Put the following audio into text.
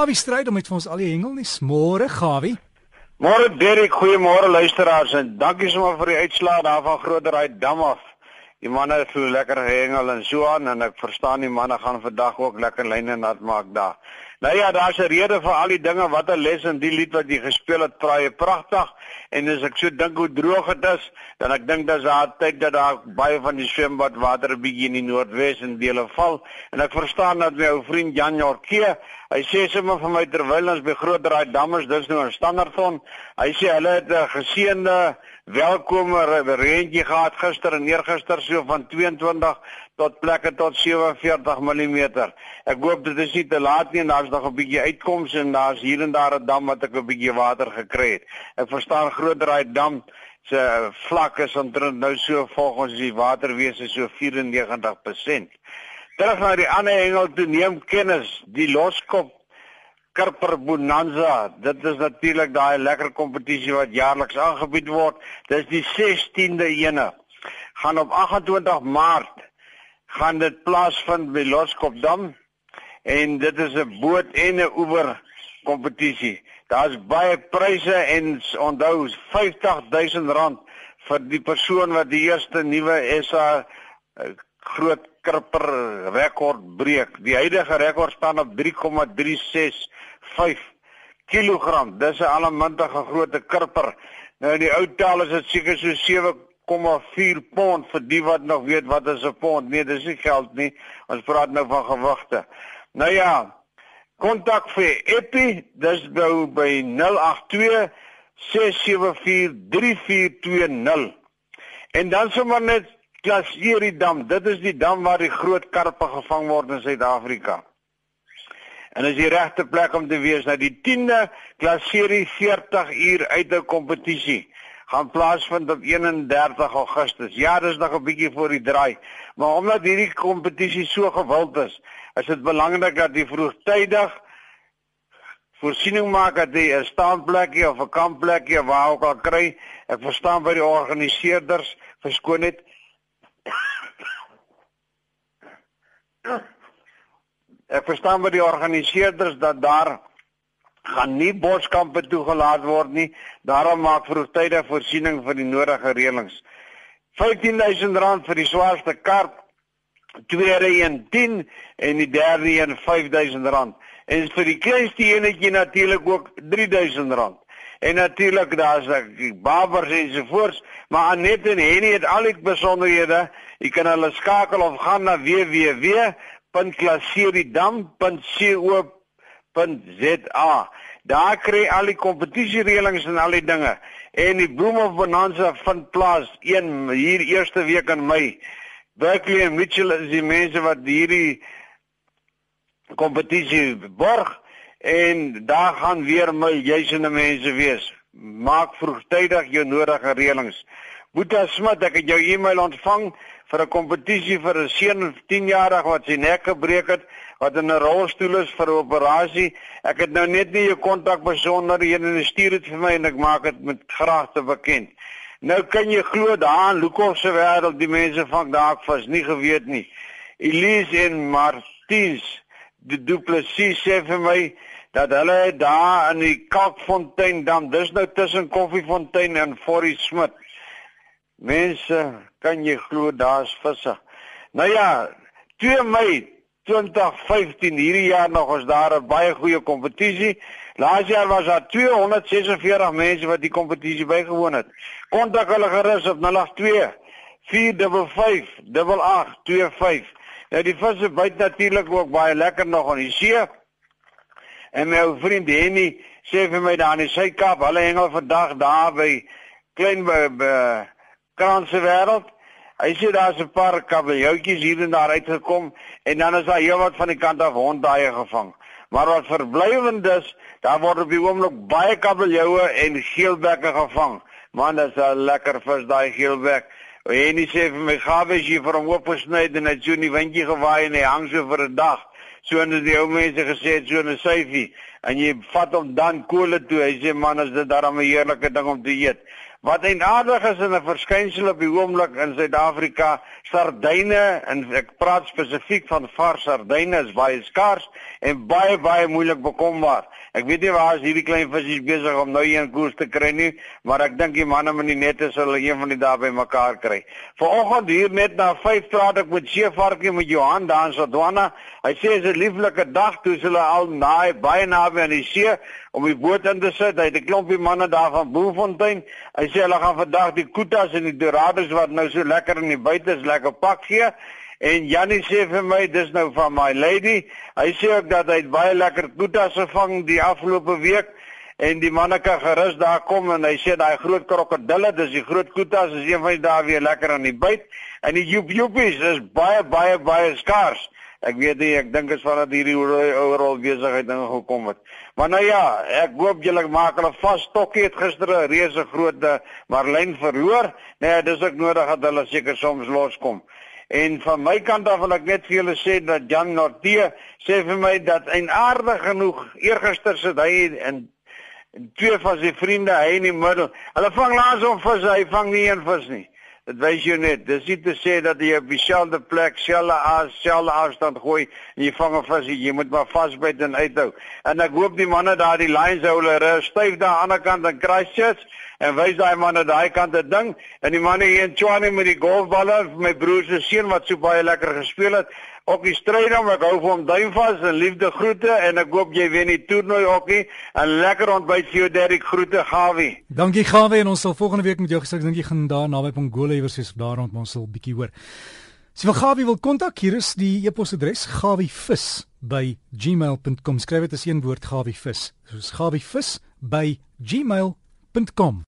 Gawie stryd om met vir ons al die hengel nie. Môre Gawie. Môre Derek, goeiemôre luisteraars en dankie sommer vir die uitslae daar van Groterheid dam af. Die manne het so lekker gehengel en so aan en ek verstaan die manne gaan vandag ook lekker lyne nat maak daar. Nou ja, daar's 'n rede vir al die dinge wat 'n les in die lied wat jy gespeel het, praai pragtig. En as ek so dink hoe droog dit is, dan ek dink dis daar tyd dat daar baie van die swembad water 'n bietjie in die noordwes en dele val. En ek verstaan dat my ou vriend Jan Jorke, hy sê sommer vir my terwyl ons by groot draai dammers, dis nou 'n standaardson. Hy sê hulle het 'n geseënde welkome reentjie gehad gister en eergister so van 22 tot plekke tot 47 mm. Ek hoop dit is nie te laat nie en daar's nog 'n bietjie uitkoms en daar's hier en daar 'n dam wat ek 'n bietjie water gekry het. Ek verstaan grootdraai dam se vlak is omtrent nou so volgens die waterwese so 94%. Terug na die ander hengel toe neem kennis die loskop Karper Bonanza. Dit is natuurlik daai lekker kompetisie wat jaarliks aangebied word. Dis die 16de ene. Gaan op 28 Maart gaan dit plaasvind by Loskopdam en dit is 'n boot en 'n oewer kompetisie. Daar's baie pryse en onthou R50000 vir die persoon wat die eerste nuwe SA eh, groot kripper rekord breek. Die huidige rekord staan op 3,365 kg. Dis 'n allemintige groot kripper. Nou in die ou taal is dit seker so 7,4 pond vir die wat nog weet wat is 'n pond. Nee, dis nie geld nie. Ons praat nou van gewigte. Nou ja, kontak vir Epi, dis nou by 082 674 3420. En dan sommer net Klaserie dam, dit is die dam waar die groot karpe gevang word in Suid-Afrika. En is die regte plek om te wees nou die 10de Klaserie 40 uur uit 'n kompetisie gaan plaasvind op 31 Augustus. Ja, dis nog 'n bietjie voor die draai, maar omdat hierdie kompetisie so gewild is, is dit belangrik dat jy vroegtydig voorsiening maak dat jy 'n staanplekkie of 'n kampplekkie waar ook al kry. Ek verstaan by die organiseerders verskoon net Ek verstaan by die organiseerders dat daar gaan nie boskampe toegelaat word nie. Daarom maak vroegtydige voorsiening vir die nodige reëlings. R15000 vir die swaarste karp, tweede een 10 en die derde een R5000. En vir die kleinste enetjie natuurlik ook R3000. En natuurlik daar's ek babers ensovoorts, maar Anet en Henny het al die besonderhede. Jy kan hulle skakel of gaan na www.klaseriedam.co.za. Daar kry al die kompetisiereëlings en al die dinge. En die Bloem of Bonanza vind plaas een hier eerste week in Mei. Berkeley en Mitchell is die mense wat hierdie kompetisie borg en daar gaan weer miljoene mense wees. Maak vroegtydig jou nodige reëlings. Boeta Smit, ek het jou e-mail ontvang vir 'n kompetisie vir 'n seun 10 jarig wat sy nek gebreek het, wat in 'n rolstoel is vir 'n operasie. Ek het nou net nie jou kontak besonderhede en stuur dit vir my en ek maak dit met graag te bekend. Nou kan jy glo daar in Lukhof se wêreld die mense van daak vas nie geweet nie. Elise en Martiens, die duplessis sê vir my dat hulle daar in die Kalkfontein dam, dis nou tussen Koffiefontein en Forrie Smit. Mense, kan jy glo daar's visse. Nou ja, 2 Mei 2015 hierdie jaar nog is daar 'n baie goeie kompetisie. Laas jaar was daar 246 mense wat die kompetisie bygewoon het. Kontak hulle gerus op 082 455 8825. Nou die visse byt natuurlik ook baie lekker nog aan die see. En my ou vriend Henny sê vir my daar in die Suid-Kaap, hulle hengel vandag daar by klein by, by Kranse wêreld. Hy sê daar's 'n paar kabeljoutjies hier en daar uitgekom en dan is daar heelwat van die kant af honddaai gevang. Maar wat verblywend is, daar word op die oomblik baie kabeljoue en geelbekke gevang. Man, dis 'n lekker vis daai geelbek. En hy sê vir my, "Gawe as jy vir hom oopgesny en hy so in die windjie gewaai en hy hang so vir 'n dag." so en die ou mense gesê het so 'n syfie en jy vat hom dan kole toe hy sê man is dit darem 'n heerlike ding om te eet Wat eintlik is in 'n verskynsel op die oomblik in Suid-Afrika, sardyne en ek praat spesifiek van vars sardyne is baie skaars en baie baie moeilik bekombaar. Ek weet nie waar as hierdie klein visse besig om nou een koers te kry nie, maar ek dink die manne met die nette sal een van die dae by mekaar kry. Vanoggend hier net na 5 praat ek met Shefarkie met Johan daar in Sodwana. Hy sê dit is 'n lieflike dag toe hulle al naai baie naby aan die see om die boot in te sit. Hy het 'n klompie manne daar van Boefontein. Hy sê hulle gaan vandag die kutas en die dorados wat nou so lekker in die buite is lekker pak gee. En Jannie sê vir my dis nou van my lady. Hy sê ook dat hy baie lekker kutas gevang die afgelope week en die manne kan gerus daar kom en hy sê daai groot krokodille, dis die groot kutas, is een van die dae weer lekker aan die byt. En die joep joepies is baie baie baie skaars. Ek weet nie, ek dink is vandat hierdie ooral besigheid ingekom het. Maar nou ja, ek hoop julle maak hulle vas. Tokkie het gister 'n reuse groot eh, marlyn verloor. Nee, dis ook nodig dat hulle seker soms loskom. En van my kant af wil ek net vir julle sê dat Jan Nortie sê vir my dat en aardig genoeg eergister sit hy in twee van sy vriende hy in die middel. Hulle vang laas om vis, hy vang nie een vis nie. Dit wys jou net, dis nie te sê dat jy op dieselfde plek selle as selle afstand gooi en jy vang 'n vis, jy moet maar vasbyt en uithou. En ek hoop die manne daar die lines hou hulle styf daar aan die ander kant en Christchurch en wys daai manne daai kant 'n ding en die manne hier in Tshwane met die golfballe, my broer se seun wat so baie lekker gespeel het. Ook die stryd om ek hou vir hom duim vas en liefde groete en ek hoop jy wen die toernooi hokkie en lekker ontbyt vir jou Derrick groete Gawie. Dankie Gawie en ons sal volgende week met jou gesels dink jy gaan daar naby Pongola iewers is daar rond ons sal bietjie hoor. Jy vir Gawie wil kontak hier is die e-posadres gawievis by gmail.com skryf dit as een woord gawievis. Soos gawievis by gmail.com